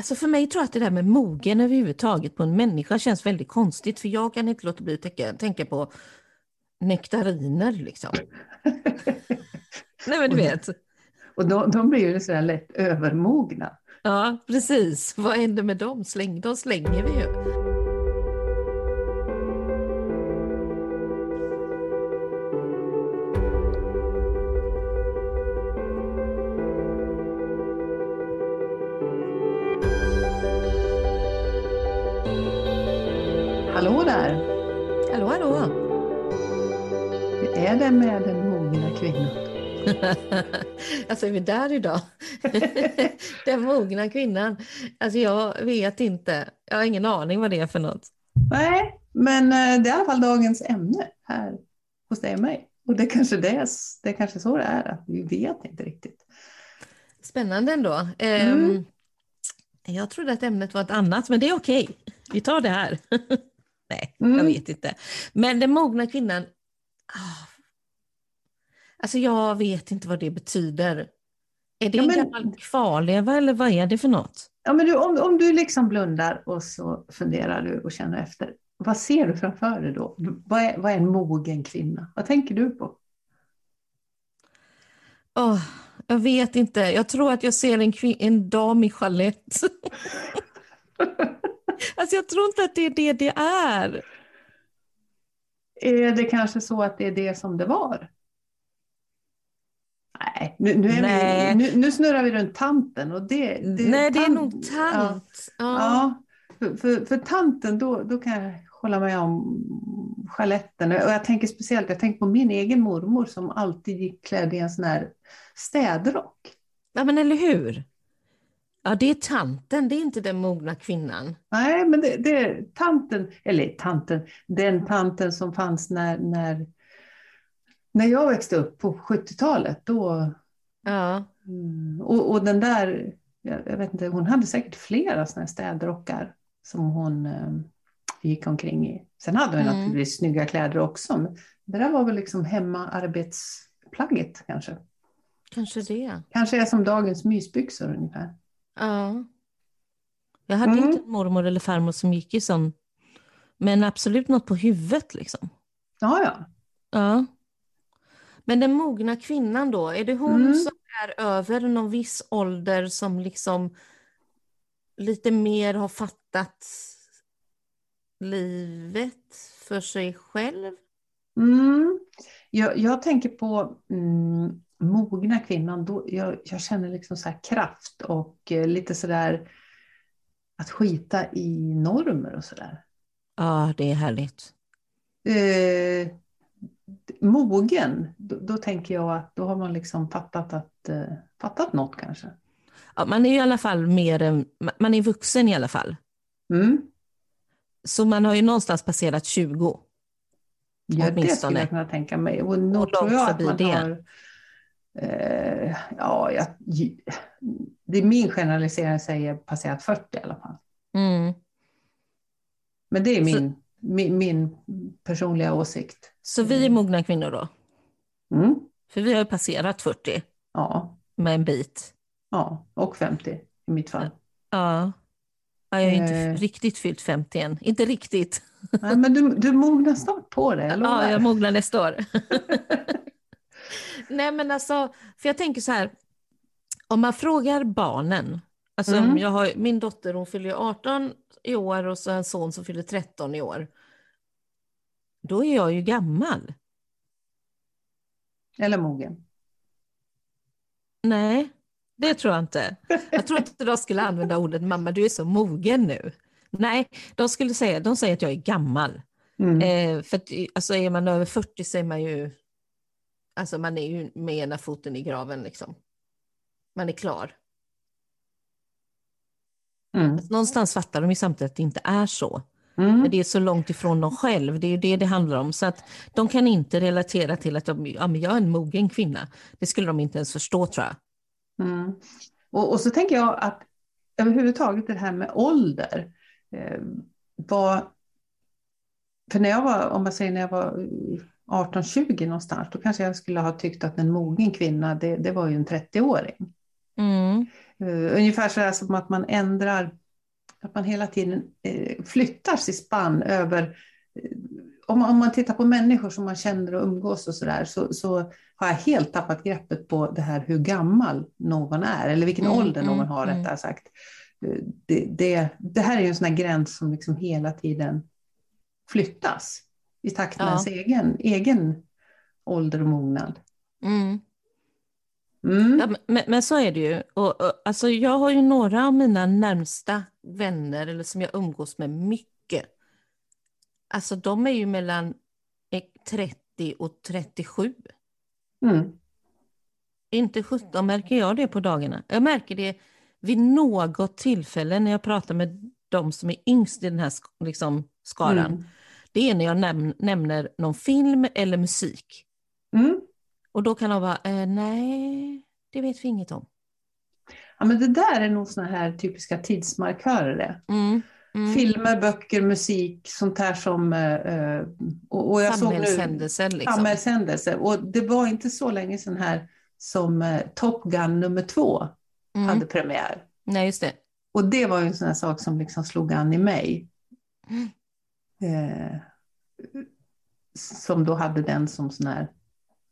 Alltså för mig tror jag att det där med mogen överhuvudtaget på en människa känns väldigt konstigt för jag kan inte låta bli att tänka, tänka på nektariner liksom. Nej men du vet. Och de, de blir ju sådär lätt övermogna. Ja precis, vad händer med dem? Släng, de slänger vi ju. alltså är vi där idag? den mogna kvinnan. Alltså jag vet inte. Jag har ingen aning vad det är för något. Nej, men eh, det är i alla fall dagens ämne här hos dig och mig. Och det är kanske det, det är kanske så det är, att vi vet inte riktigt. Spännande ändå. Mm. Um, jag trodde att ämnet var ett annat, men det är okej. Vi tar det här. Nej, mm. jag vet inte. Men den mogna kvinnan, oh. Alltså jag vet inte vad det betyder. Är det ja, men, en gammal kvarleva eller vad är det för något? Ja, men du, om, om du liksom blundar och så funderar du och känner efter, vad ser du framför dig då? Vad är, vad är en mogen kvinna? Vad tänker du på? Oh, jag vet inte. Jag tror att jag ser en, en dam i chalett. Alltså jag tror inte att det är det det är. Är det kanske så att det är det som det var? Nej, nu, nu, Nej. Vi, nu, nu snurrar vi runt tanten. Och det, det Nej, tant, det är nog tant. Ja, ja. För, för, för, tanten, då, då kan jag hålla med om chaletten. Och jag tänker speciellt jag tänker på min egen mormor som alltid gick klädd i en sån här städrock. Ja, men eller hur? Ja, det är tanten, det är inte den mogna kvinnan. Nej, men det, det är tanten, eller tanten, den tanten som fanns när, när, när jag växte upp på 70-talet. Då, ja. Mm, och, och den där, jag, vet inte, hon hade säkert flera sådana städrockar som hon eh, gick omkring i. Sen hade hon mm. naturligtvis snygga kläder också. Men det där var väl liksom hemmaarbetsplagget kanske. Kanske det. Kanske är som dagens mysbyxor ungefär. Ja. Jag hade mm. inte mormor eller farmor som gick i sån, men absolut något på huvudet liksom. Ja, ja. Ja. Men den mogna kvinnan då, är det hon mm. som är över någon viss ålder som liksom lite mer har fattat livet för sig själv? Mm. Jag, jag tänker på mm, mogna kvinnan, då, jag, jag känner liksom så kraft och eh, lite sådär att skita i normer och sådär. Ja, det är härligt. Eh, mogen, då, då, tänker jag att då har man liksom fattat, att, eh, fattat något kanske. Ja, man är i alla fall mer man är vuxen i alla fall. Mm. Så man har ju någonstans passerat 20. Ja, åtminstone. det skulle jag kunna tänka mig. Och nog och tror jag att man det. har eh, ja, jag, det är min generalisering säger passerat 40 i alla fall. Mm. Men det är min, så, min, min, personliga åsikt. Så vi är mogna kvinnor då? Mm. För vi har ju passerat 40. Ja. Med en bit. Ja, och 50 i mitt fall. Ja. Jag har inte eh. riktigt fyllt 50 än. Inte riktigt. Nej, men du, du mognar snart på det, eller Ja, jag mognar nästa år. Nej men alltså, för jag tänker så här, om man frågar barnen, alltså mm. jag har, min dotter hon fyller 18 i år och så en son som fyller 13 i år. Då är jag ju gammal. Eller mogen. Nej, det tror jag inte. Jag tror inte de skulle använda ordet mamma, du är så mogen nu. Nej, de skulle säga, de säger att jag är gammal. Mm. Eh, för att, alltså är man över 40 så är man ju Alltså man är ju med ena foten i graven liksom. Man är klar. Mm. Alltså, någonstans fattar de ju samtidigt att det inte är så. Mm. Men det är så långt ifrån dem själv, det är ju det det handlar om. Så att de kan inte relatera till att de, ja, men jag är en mogen kvinna. Det skulle de inte ens förstå tror jag. Mm. Och, och, så tänker jag att överhuvudtaget det här med ålder. Eh, var, för när jag var, om man säger när jag var 18-20 någonstans, då kanske jag skulle ha tyckt att en mogen kvinna, det, det var ju en 30-åring. Mm. Uh, ungefär så som att man ändrar, att man hela tiden uh, flyttar sitt spann över uh, om, om man tittar på människor som man känner och umgås och sådär så, så har jag helt tappat greppet på det här hur gammal någon är eller vilken mm, ålder någon mm, har mm. rättare sagt. Det, det, det, här är ju en sån här gräns som liksom hela tiden flyttas i takt med ja. ens egen, egen ålder och mognad. Mm. Mm. Ja, men, men, så är det ju. Och, och, alltså jag har ju några av mina närmsta vänner, eller som jag umgås med mycket. Alltså de är ju mellan 30 och 37. Mm. Inte 17 märker jag det på dagarna. Jag märker det vid något tillfälle när jag pratar med de som är yngst i den här liksom, skaran. Mm. Det är när jag näm nämner någon film eller musik. Mm. Och då kan de bara, eh, nej, det vet vi inget om. Ja, men det där är nog sådana här typiska tidsmarkörer. Mm. Mm. Filmer, böcker, musik, sånt här som... Eh, och, och jag samhällshändelser. Liksom. Samhällshändelser. Och det var inte så länge sedan här som eh, Top Gun nummer två mm. hade premiär. Nej, just det. Och det var ju en sån här sak som liksom slog an i mig. Mm. Eh, som då hade den som sån här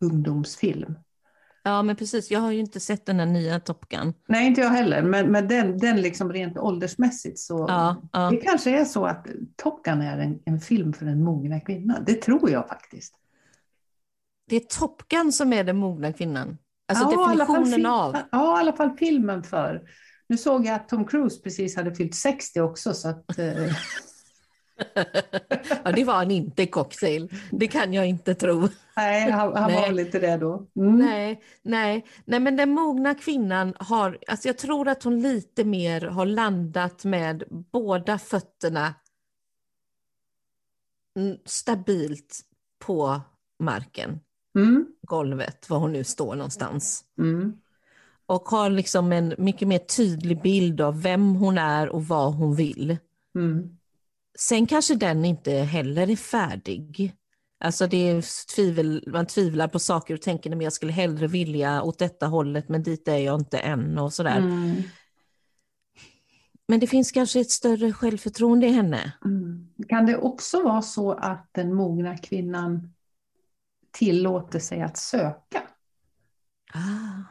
ungdomsfilm. Ja, men precis. Jag har ju inte sett den här nya Top Gun. Nej, inte jag heller. Men, men den, den liksom rent åldersmässigt så ja, ja. det kanske är så att Top Gun är en, en film för en mogna kvinna. Det tror jag faktiskt. Det är Top Gun som är den mogna kvinnan? Alltså ja, definitionen av? Ja, i alla fall filmen för. Nu såg jag att Tom Cruise precis hade fyllt 60 också. Så att, eh... ja, det var han inte cocktail. Det kan jag inte tro. Nej, han, han nej. var väl inte det då. Mm. Nej, nej, nej, men den mogna kvinnan har, alltså jag tror att hon lite mer har landat med båda fötterna stabilt på marken, mm. golvet, var hon nu står någonstans. Mm. Och har liksom en mycket mer tydlig bild av vem hon är och vad hon vill. Mm. Sen kanske den inte heller är färdig. Alltså det är tvivel, man tvivlar på saker och tänker att jag skulle hellre vilja åt detta hållet men dit är jag inte än och sådär. Mm. Men det finns kanske ett större självförtroende i henne. Mm. Kan det också vara så att den mogna kvinnan tillåter sig att söka? Ah.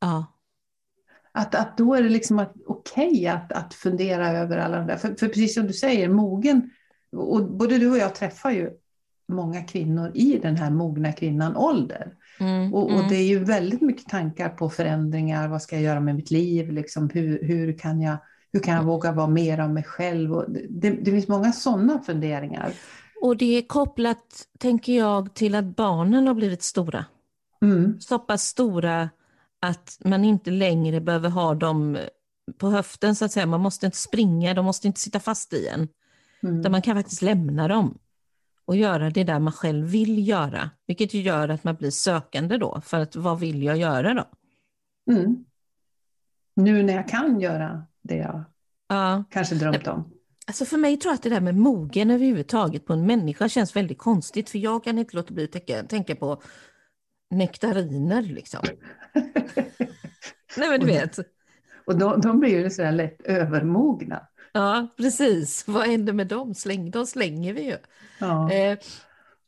Ja. Att, att då är det liksom okej okay att, att fundera över alla de där. För, för precis som du säger, mogen, och både du och jag träffar ju många kvinnor i den här mogna kvinnan ålder. Mm, och, och mm. det är ju väldigt mycket tankar på förändringar, vad ska jag göra med mitt liv, liksom, hur, hur, kan jag, hur kan jag våga vara mer av mig själv? Och det, det finns många sådana funderingar. Och det är kopplat, tänker jag, till att barnen har blivit stora. Mm. Så pass stora att man inte längre behöver ha dem på höften så att säga. Man måste inte springa, de måste inte sitta fast i en. Mm. Man kan faktiskt lämna dem och göra det där man själv vill göra. Vilket ju gör att man blir sökande då, för att vad vill jag göra då? Mm. Nu när jag kan göra det jag ja. kanske drömt om. Alltså för mig tror jag att det där med mogen överhuvudtaget på en människa känns väldigt konstigt, för jag kan inte låta bli att tänka, tänka på nektariner liksom. Nej men du vet. Och de, de blir ju sådär lätt övermogna. Ja, precis. Vad händer med dem? Släng, de slänger vi ju. Ja. Eh,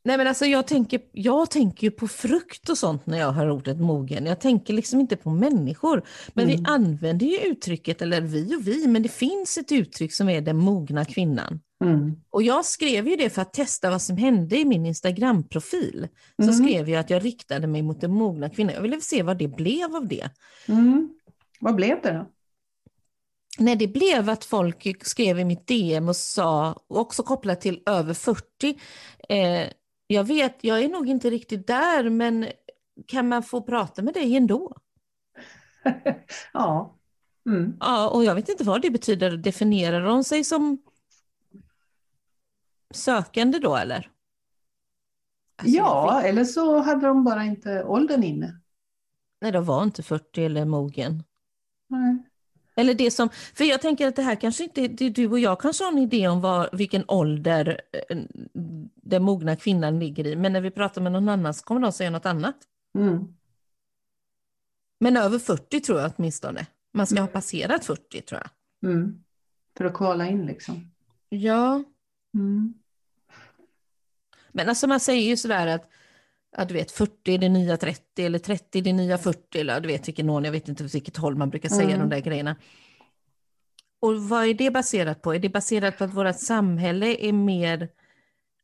nej men alltså jag tänker, jag tänker ju på frukt och sånt när jag hör ordet mogen. Jag tänker liksom inte på människor. Men mm. vi använder ju uttrycket, eller vi och vi, men det finns ett uttryck som är den mogna kvinnan. Mm. Och jag skrev ju det för att testa vad som hände i min Instagram-profil. Så mm. skrev jag att jag riktade mig mot den mogna kvinnan. Jag ville se vad det blev av det. Mm. Vad blev det då? Nej, det blev att folk skrev i mitt DM och sa, också kopplat till över 40, eh, jag vet, jag är nog inte riktigt där, men kan man få prata med dig ändå? ja. Mm. Ja, och jag vet inte vad det betyder. Definierar de sig som sökande då eller? Alltså, ja, eller så hade de bara inte åldern inne. Nej, de var inte 40 eller mogen. Nej. Eller det som, för jag tänker att det här kanske inte, det, du och jag kanske har en idé om var, vilken ålder eh, den mogna kvinnan ligger i, men när vi pratar med någon annan så kommer de säga något annat. Mm. Men över 40 tror jag åtminstone. Man ska ha passerat 40 tror jag. Mm. För att kvala in liksom. Ja. Mm. Men alltså man säger ju sådär att ja, du vet 40 är det nya 30 eller 30 är det nya 40 eller du vet vilken ordning, jag vet inte vilket håll man brukar säga Mm. de där grejerna. Och vad är det baserat på? Är det baserat på att vårt samhälle är mer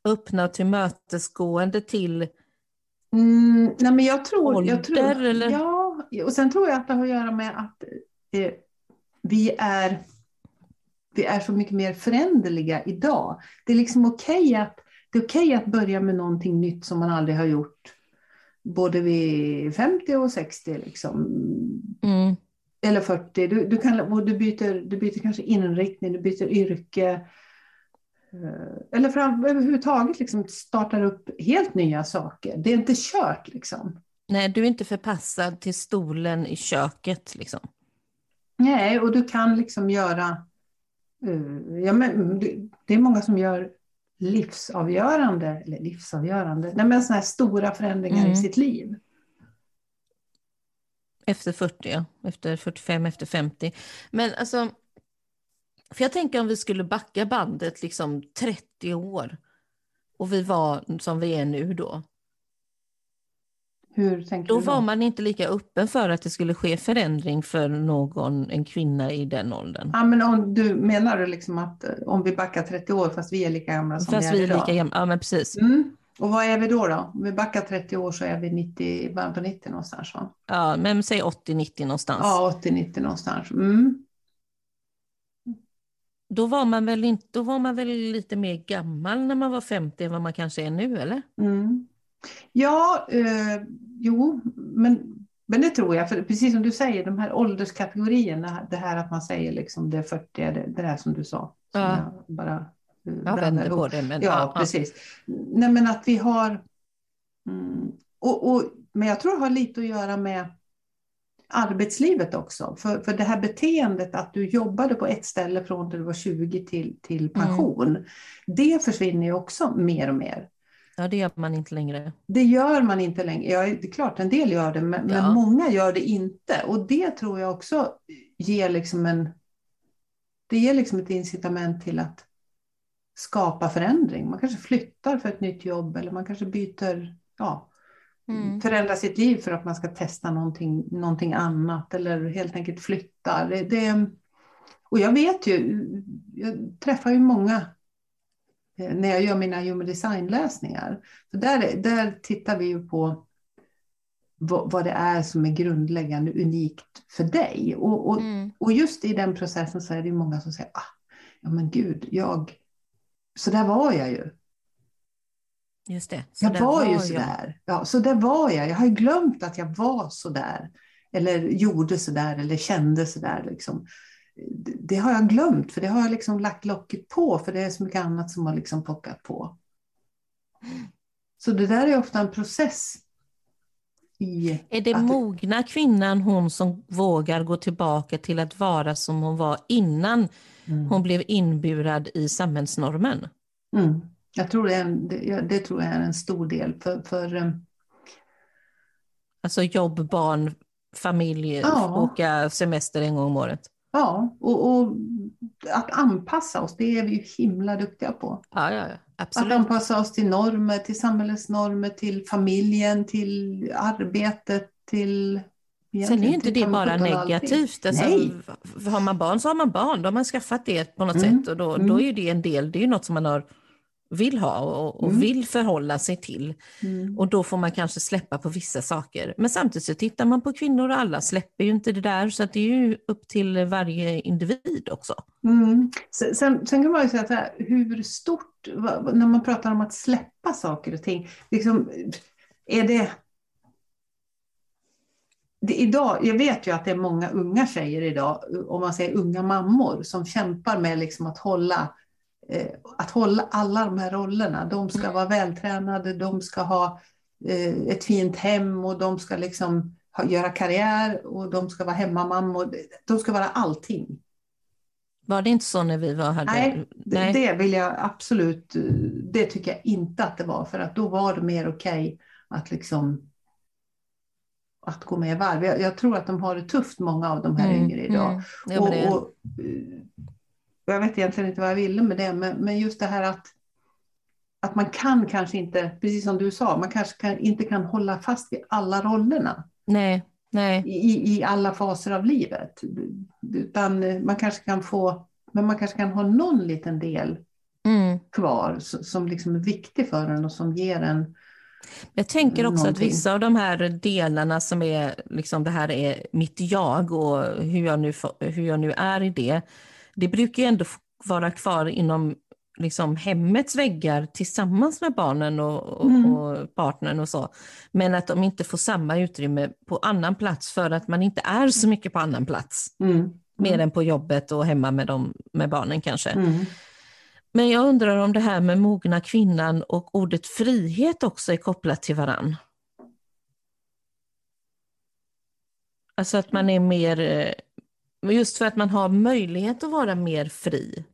öppna och tillmötesgående till Mm, nej men jag tror, jag tror Ålder, eller? Ja, och sen tror jag att det har att göra med att eh, vi, är, vi är så mycket mer föränderliga idag. Det är liksom okej att, det är okej att börja med någonting nytt som man aldrig har gjort. Både vid 50 och 60 liksom. mm, Eller 40. Du, du, kan, du, byter, du byter kanske inriktning, du byter yrke. Eh, Eller fram, överhuvudtaget liksom startar upp helt nya saker. Det är inte kört liksom. nej, du är inte förpassad till stolen i köket liksom. Nej, och du kan liksom göra... eh, ja, men, det, det är många som gör livsavgörande, eller livsavgörande, nej, men såna här stora förändringar Mm. i sitt liv. Efter 40, ja. Efter 45, efter 50. Men alltså, för jag tänker om vi skulle backa bandet liksom 30 år och vi var som vi är nu då. Hur tänker Då du då? var man inte lika öppen för att det skulle ske förändring för någon, en kvinna i den åldern. Ja, men om du menar du liksom att eh, om vi backar 30 år fast vi är lika gamla som Fast vi vi är är idag? lika gamla. Ja, men precis. Mm. Och vad är vi då? då? Om vi backar 30 år så är vi 90, i början på 90 någonstans va? Ja, men säg 80-90 någonstans. Ja, 80-90 någonstans. Mm. Då, var man väl inte, då var man väl lite mer gammal när man var 50 än vad man kanske är nu, eller? Mm. Ja, eh, jo, men, men det tror jag. För precis som du säger, de här ålderskategorierna, det här att man säger liksom det är 40, det, det där som du sa. Som Ja. bara eh, Jag vänder på det. Men, Ja, precis. Nej, men att vi har... Mm, och, och, men jag tror det har lite att göra med arbetslivet också. För, för det här beteendet att du jobbade på ett ställe från när du var 20 till, till pension, det försvinner ju också mer och mer. Ja, det gör man inte längre. Det gör man inte längre. Ja, det är klart, en del gör det, men, Ja. men många gör det inte. Och det tror jag också ger liksom en... Det ger liksom ett incitament till att skapa förändring. Man kanske flyttar för ett nytt jobb eller man kanske byter, ja, Mm. förändrar sitt liv för att man ska testa någonting, någonting annat eller helt enkelt flyttar. Det, det, och jag vet ju, jag träffar ju många när jag gör mina human design-läsningar. För där, där tittar vi ju på vad, vad det är som är grundläggande unikt för dig. Och, och, Mm. och just i den processen så är det många som säger, ah, ja men gud, jag, så där var jag ju. Just det. Så Jag där var ju jag. sådär. Ja, så där var jag. Jag har ju glömt att jag var sådär. Eller gjorde sådär eller kände sådär. Liksom. Det, har jag glömt för det har jag liksom lagt locket på för det är så mycket annat som har liksom pockat på. Så det där är ofta en process. I Är det att- mogna kvinnan hon som vågar gå tillbaka till att vara som hon var innan Mm. hon blev inburad i samhällsnormen? Mm. Jag tror det, är en, det, det tror jag är en stor del. För, för eh, Alltså jobb, barn, familj, Ja. åka semester en gång om året. Ja, och, och att anpassa oss, det är vi ju himla duktiga på. Ja, ja, ja. Att absolut. anpassa oss till normer, till samhällets normer, till familjen, till arbetet, till... Sen är ju inte det bara negativt. Alltså, har man barn så har man barn. Då har man skaffat det på något Mm, sätt och då, mm. då är ju det en del, det är ju något som man har, vill ha och, och Mm. vill förhålla sig till. Mm. Och då får man kanske släppa på vissa saker. Men samtidigt så tittar man på kvinnor och alla släpper ju inte det där så att det är ju upp till varje individ också. Mm. Sen, sen, sen kan man ju säga här, hur stort, vad- när man pratar om att släppa saker och ting, liksom, är det... idag, jag vet ju att det är många unga tjejer idag, om man säger unga mammor, som kämpar med liksom att hålla att hålla alla de här rollerna. De ska Mm. vara vältränade, de ska ha eh, ett fint hem och de ska liksom ha, göra karriär och de ska vara hemmamammor. De ska vara allting. Var det inte så när vi var hade... Nej, Det, Nej. det vill jag absolut, eh, det tycker jag inte att det var för att då var det mer okej att liksom att gå med i varv. Jag, jag, tror att de har det tufft, många av de här mm, yngre idag. Mm, ja, och, och, och, jag vet egentligen inte vad jag ville med det, men, men just det här att, att man kan kanske inte, precis som du sa, man kanske kan, inte kan hålla fast vid alla rollerna. Nej, nej. I, I alla faser av livet. Utan man kanske kan få, men man kanske kan ha någon liten del mm. kvar som liksom är viktig för en och som ger en jag tänker också någonting. att vissa av de här delarna som är, liksom det här är mitt jag och hur jag nu, hur jag nu är i det, det brukar ju ändå vara kvar inom liksom hemmets väggar tillsammans med barnen och, och, mm. och, partnern och så. Men att de inte får samma utrymme på annan plats för att man inte är så mycket på annan plats. Mm. Mm. Mer än på jobbet och hemma med, dem, med barnen kanske. Mm. Men jag undrar om det här med mogna kvinnan och ordet frihet också är kopplat till varann. Alltså att man är mer, eh, just för att man har möjlighet att vara mer fri.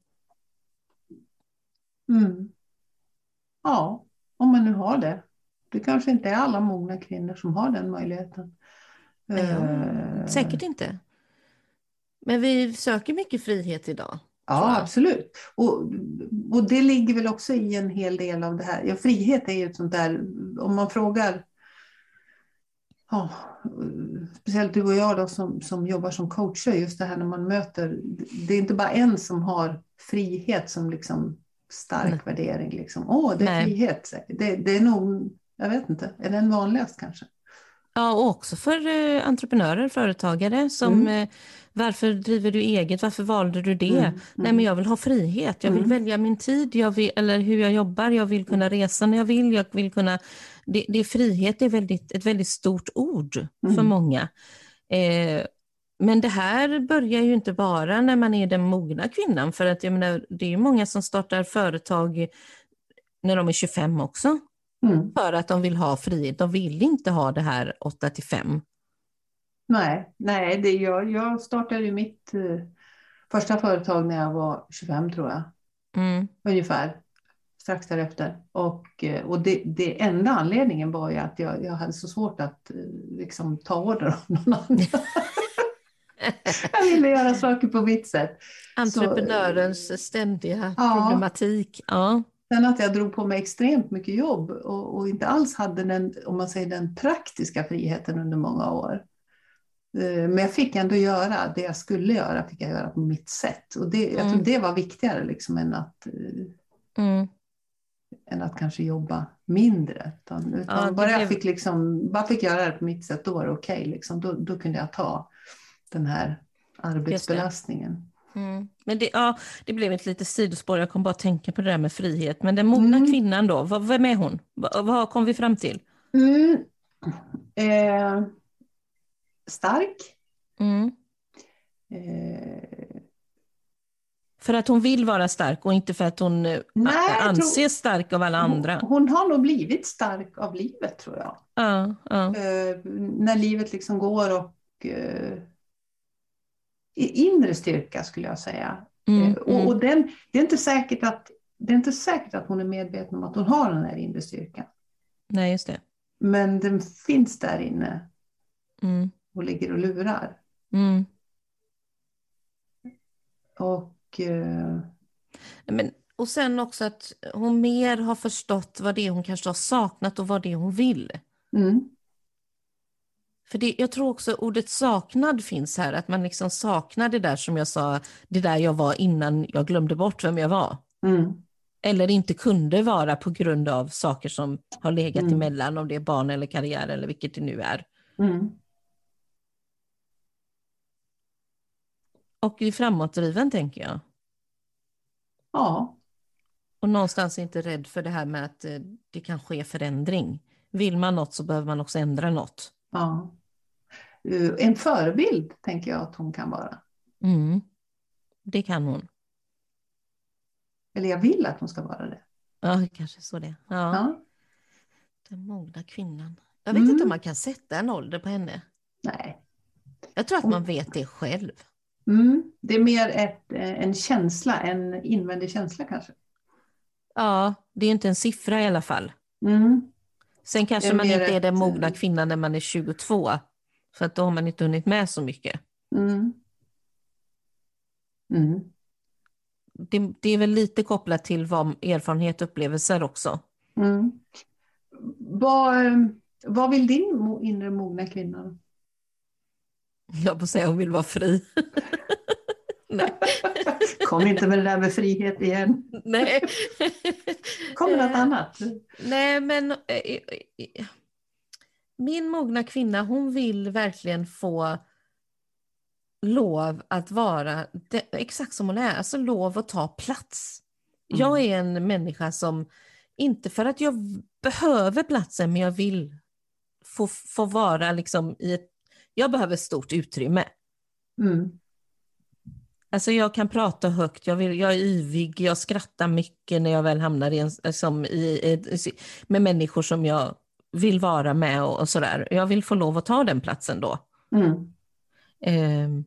Mm. Ja, om man nu har det. Det kanske inte är alla mogna kvinnor som har den möjligheten. Ja, uh... Säkert inte. Men vi söker mycket frihet idag. Ja, absolut. Och, och det ligger väl också i en hel del av det här. Ja, frihet är ju ett sånt där, om man frågar ja, speciellt du och jag då, som, som jobbar som coacher, just det här när man möter, det är inte bara en som har frihet som liksom stark Nej. värdering. Liksom. Åh, det är Nej. frihet. Det, det är nog, jag vet inte, är den vanligast kanske? Ja, och också för eh, entreprenörer, företagare som mm. eh, varför driver du eget? Varför valde du det? Mm, mm. Nej, men jag vill ha frihet. Jag vill mm. välja min tid, jag vill, eller hur jag jobbar. Jag vill kunna resa när jag vill. Jag vill kunna... det, det frihet är väldigt, ett väldigt stort ord för mm. många. Eh, men det här börjar ju inte bara när man är den mogna kvinnan, för att jag menar, det är många som startar företag när de är 25 också. Mm. För att de vill ha frihet. De vill inte ha det här 8 till 5. Nej, nej det, jag, jag startade ju mitt eh, första företag när jag var 25 tror jag. Mm. Ungefär. Strax därefter. Och, eh, och det, det enda anledningen var ju att jag, jag hade så svårt att eh, liksom, ta order av någon annan. jag ville göra saker på mitt sätt. Entreprenörens så, ständiga ja. problematik. Ja. Sen att jag drog på mig extremt mycket jobb och, och, inte alls hade den, om man säger den praktiska friheten under många år. Eh, men jag fick ändå göra det jag skulle göra, fick jag göra på mitt sätt. Och det, jag tror mm. det var viktigare liksom än att, eh, mm. Än att kanske jobba mindre. Utan, utan ja, bara jag fick, liksom, bara fick göra det på mitt sätt, då var det okej. Okay, liksom. då, då kunde jag ta den här arbetsbelastningen. Mm. Men det, ja, det blev ett litet sidospår, jag kom bara att tänka på det där med frihet. Men den mogna mm. kvinnan då, vad, vem är hon? Vad, vad kom vi fram till? Mm. Eh, stark. Mm. Eh. För att hon vill vara stark och inte för att hon eh, Nej, anses tror... stark av alla andra? Hon, hon, har nog blivit stark av livet tror jag. Ja, ja. Eh, när livet liksom går och eh, inre styrka skulle jag säga. Mm, eh, och, och den, det, är inte säkert att, det är inte säkert att hon är medveten om att hon har den här inre styrkan. Nej, just det. Men den finns där inne. Mm och ligger och lurar. Mm. Och... Eh... Men, och sen också att hon mer har förstått vad det är hon kanske har saknat och vad det är hon vill. Mm. För det, jag tror också ordet saknad finns här, att man liksom saknar det där som jag sa, det där jag var innan jag glömde bort vem jag var. Mm. Eller inte kunde vara på grund av saker som har legat mm. emellan, om det är barn eller karriär eller vilket det nu är. Mm. Och är framåtdriven tänker jag. Ja. Och någonstans inte rädd för det här med att eh, det kan ske förändring. Vill man något så behöver man också ändra något. Ja. Eh, en förebild tänker jag att hon kan vara. Mm. Det kan hon. Eller jag vill att hon ska vara det. Ja, kanske så det. Ja. ja. Den mogna kvinnan. Jag vet mm. inte om man kan sätta en ålder på henne. Nej. Jag tror att man vet det själv. Mm, det är mer ett, eh, en känsla, en invändig känsla kanske. Ja, det är inte en siffra i alla fall. Mm. Sen kanske man inte är den mogna eh, kvinnan när man är 22. För att då har man inte hunnit med så mycket. Mm. Mm. Det, det är väl lite kopplat till vad erfarenhet och upplevelser också. Mm. Vad, vad vill din inre mogna kvinna? Jag får säga hon vill vara fri. Nej. Kom inte med det där med frihet igen. Nej. Kom med något Eh, annat. Nej, men eh, eh, min mogna kvinna, hon vill verkligen få lov att vara exakt som hon är, alltså lov att ta plats. Jag är en människa som, inte för att jag behöver platsen, men jag vill få, få vara liksom i ett, jag behöver stort utrymme. Mm. Alltså jag kan prata högt, jag, vill, jag är yvig, jag skrattar mycket när jag väl hamnar i en, liksom i, i, med människor som jag vill vara med och, och sådär. Jag vill få lov att ta den platsen då. Mm. Ehm,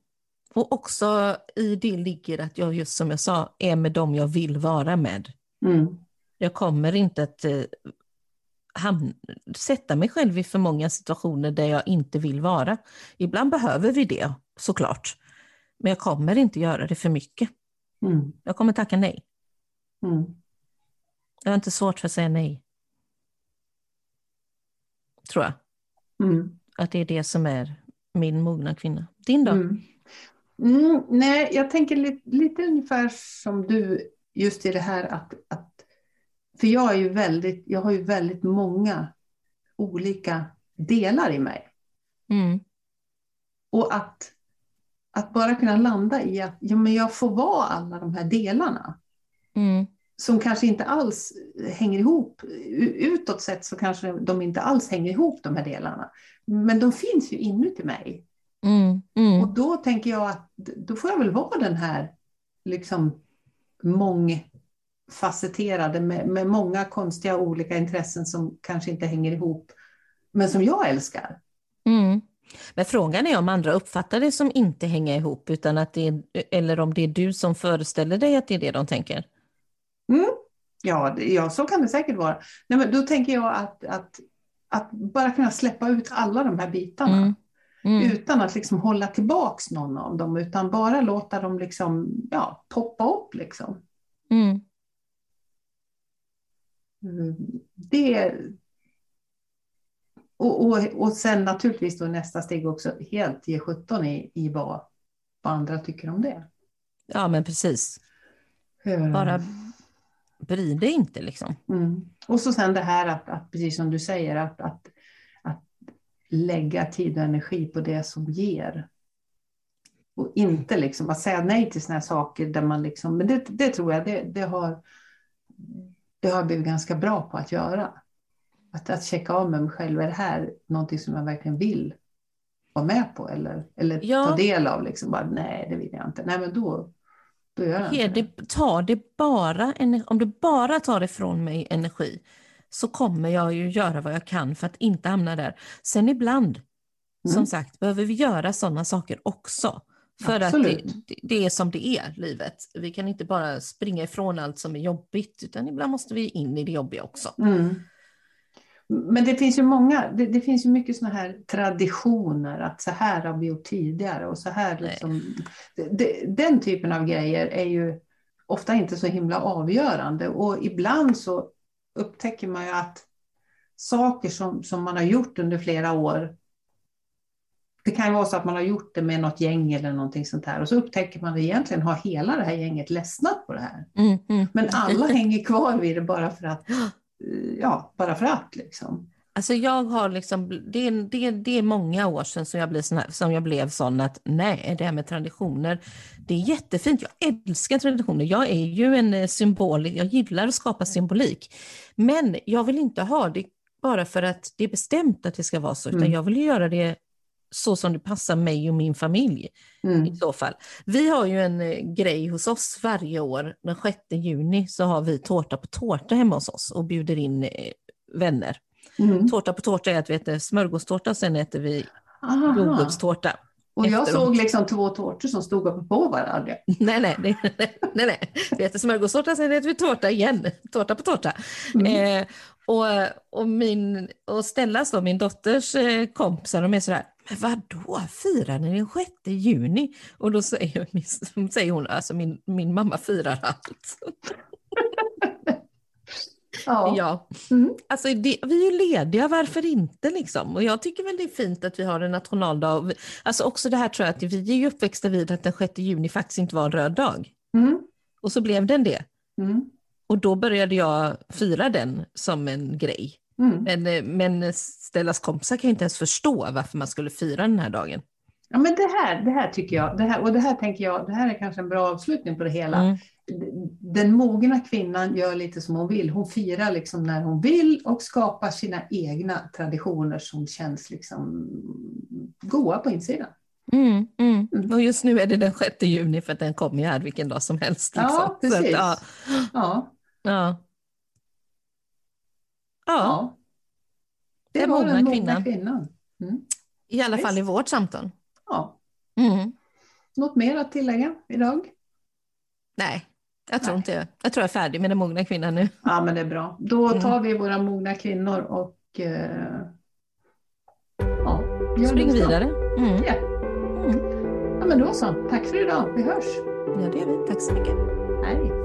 och också i det ligger att jag, just som jag sa, är med dem jag vill vara med. Mm. Jag kommer inte att eh, hamn, sätta mig själv i för många situationer där jag inte vill vara. Ibland behöver vi det, såklart. Men jag kommer inte göra det för mycket. Mm. Jag kommer tacka nej. Mm. Jag har inte svårt för att säga nej. Tror jag. Mm. Att det är det som är min mogna kvinna. Din då? Mm. Mm, nej, jag tänker lite, lite ungefär som du just i det här att, att för jag är ju väldigt, jag har ju väldigt många olika delar i mig. Mm. Och att, att bara kunna landa i att ja, men jag får vara alla de här delarna Mm. som kanske inte alls hänger ihop. Utåt sett så kanske de inte alls hänger ihop de här delarna. Men de finns ju inuti mig. Mm. Mm. Och då tänker jag att då får jag väl vara den här liksom mångfacetterade med, med många konstiga olika intressen som kanske inte hänger ihop. Men som jag älskar. Mm. Men frågan är om andra uppfattar det som inte hänger ihop, utan att det är, eller om det är du som föreställer dig att det är det de tänker. Mm. Ja, ja, så kan det säkert vara. Nej, men då tänker jag att, att, att bara kunna släppa ut alla de här bitarna. Mm. Mm. Utan att liksom hålla tillbaks någon av dem, utan bara låta dem liksom, ja, poppa upp. Liksom. Mm. Mm, Det, och, och, och sen naturligtvis då nästa steg också helt ge 17 i, i vad, vad andra tycker om det. Ja, men precis. Bara bry dig inte liksom. Mm. Och så sen det här att, att precis som du säger, att, att, att lägga tid och energi på det som ger. Och inte liksom att säga nej till såna här saker där man liksom, men det, det tror jag, det, det, har, det har jag blivit ganska bra på att göra. Att, att checka av med mig själv, är det här någonting som jag verkligen vill vara med på eller, eller Ja. ta del av? Liksom bara, nej, det vill jag inte. Nej, men då, då gör jag inte det. tar det bara, om det bara tar ifrån mig energi så kommer jag ju göra vad jag kan för att inte hamna där. Sen ibland, som Mm. sagt, behöver vi göra sådana saker också. För att det, Absolut. det- är som det är, livet. Vi kan inte bara springa ifrån allt som är jobbigt, utan ibland måste vi in i det jobbiga också. Mm. Men det finns ju många, det, det finns ju mycket sådana här traditioner, att så här har vi gjort tidigare och så här liksom. Det, den typen av grejer är ju ofta inte så himla avgörande och ibland så upptäcker man ju att saker som, som man har gjort under flera år, det kan ju vara så att man har gjort det med något gäng eller någonting sånt här och så upptäcker man att egentligen har hela det här gänget ledsnat på det här. Mm, mm. Men alla hänger kvar vid det bara för att, ja, bara för att liksom. Alltså jag har liksom, det, är- det, är- det är många år sedan som jag, blev sån här, som jag blev sån att nej, det här med traditioner, det är jättefint. Jag älskar traditioner. Jag är ju en eh, symbol, jag gillar att skapa symbolik. Men jag vill inte ha det bara för att det är bestämt att det ska vara så, utan Mm. jag vill göra det så som det passar mig och min familj Mm. i så fall. Vi har ju en eh, grej hos oss varje år, den 6 juni så har vi tårta på tårta hemma hos oss och bjuder in eh, vänner. Mm. Tårta på tårta är att vi äter smörgåstårta och sen äter vi jordgubbstårta. Och jag efteråt. såg liksom två tårtor som stod uppe på varandra. Nej, nej, nej, nej, nej, nej. Vi äter smörgåstårta, sen äter vi tårta igen. Tårta på tårta. Mm. Eh, och, och, min, och Stellas då, min dotters eh, kompisar, de är sådär, men vadå, firar ni den 6 juni? Och då säger, säger hon, alltså min, min mamma firar allt. Ja. ja. Mm. Alltså det, vi är ju lediga, varför inte liksom? Och jag tycker väl det är fint att vi har en nationaldag. Alltså också det här tror jag att vi är ju uppväxta vid att den 6 juni faktiskt inte var en röd dag. Mm. Och så blev den det. Mm. Och då började jag fira den som en grej. Mm. Men, eh, men Stellas kompisar kan inte ens förstå varför man skulle fira den här dagen. Ja, men det här, det här tycker jag, det här, och det här tänker jag, det här är kanske en bra avslutning på det hela. Mm. Den mogna kvinnan gör lite som hon vill. Hon firar liksom när hon vill och skapar sina egna traditioner som känns liksom goa på insidan. Mm, mm. Mm. Och just nu är det den 6 juni för att den kommer ju här vilken dag som helst. Liksom. Ja, precis. Att, ja. Ja. Ja. Ja. Det, det var den mogna kvinnan. kvinnan. Mm. I alla Visst. fall i vårt samtal. Ja. Mm. Något mer att tillägga idag? Nej, jag tror Nej. inte det. Jag tror jag är färdig med den mogna kvinnan nu. Ja, men det är bra. Då mm. tar vi våra mogna kvinnor och eh, ja, gör Spring vidare. Mm. Ja. Mm. ja, men då så. Tack för idag. Vi hörs. Ja, det gör vi. Tack så mycket. Hej.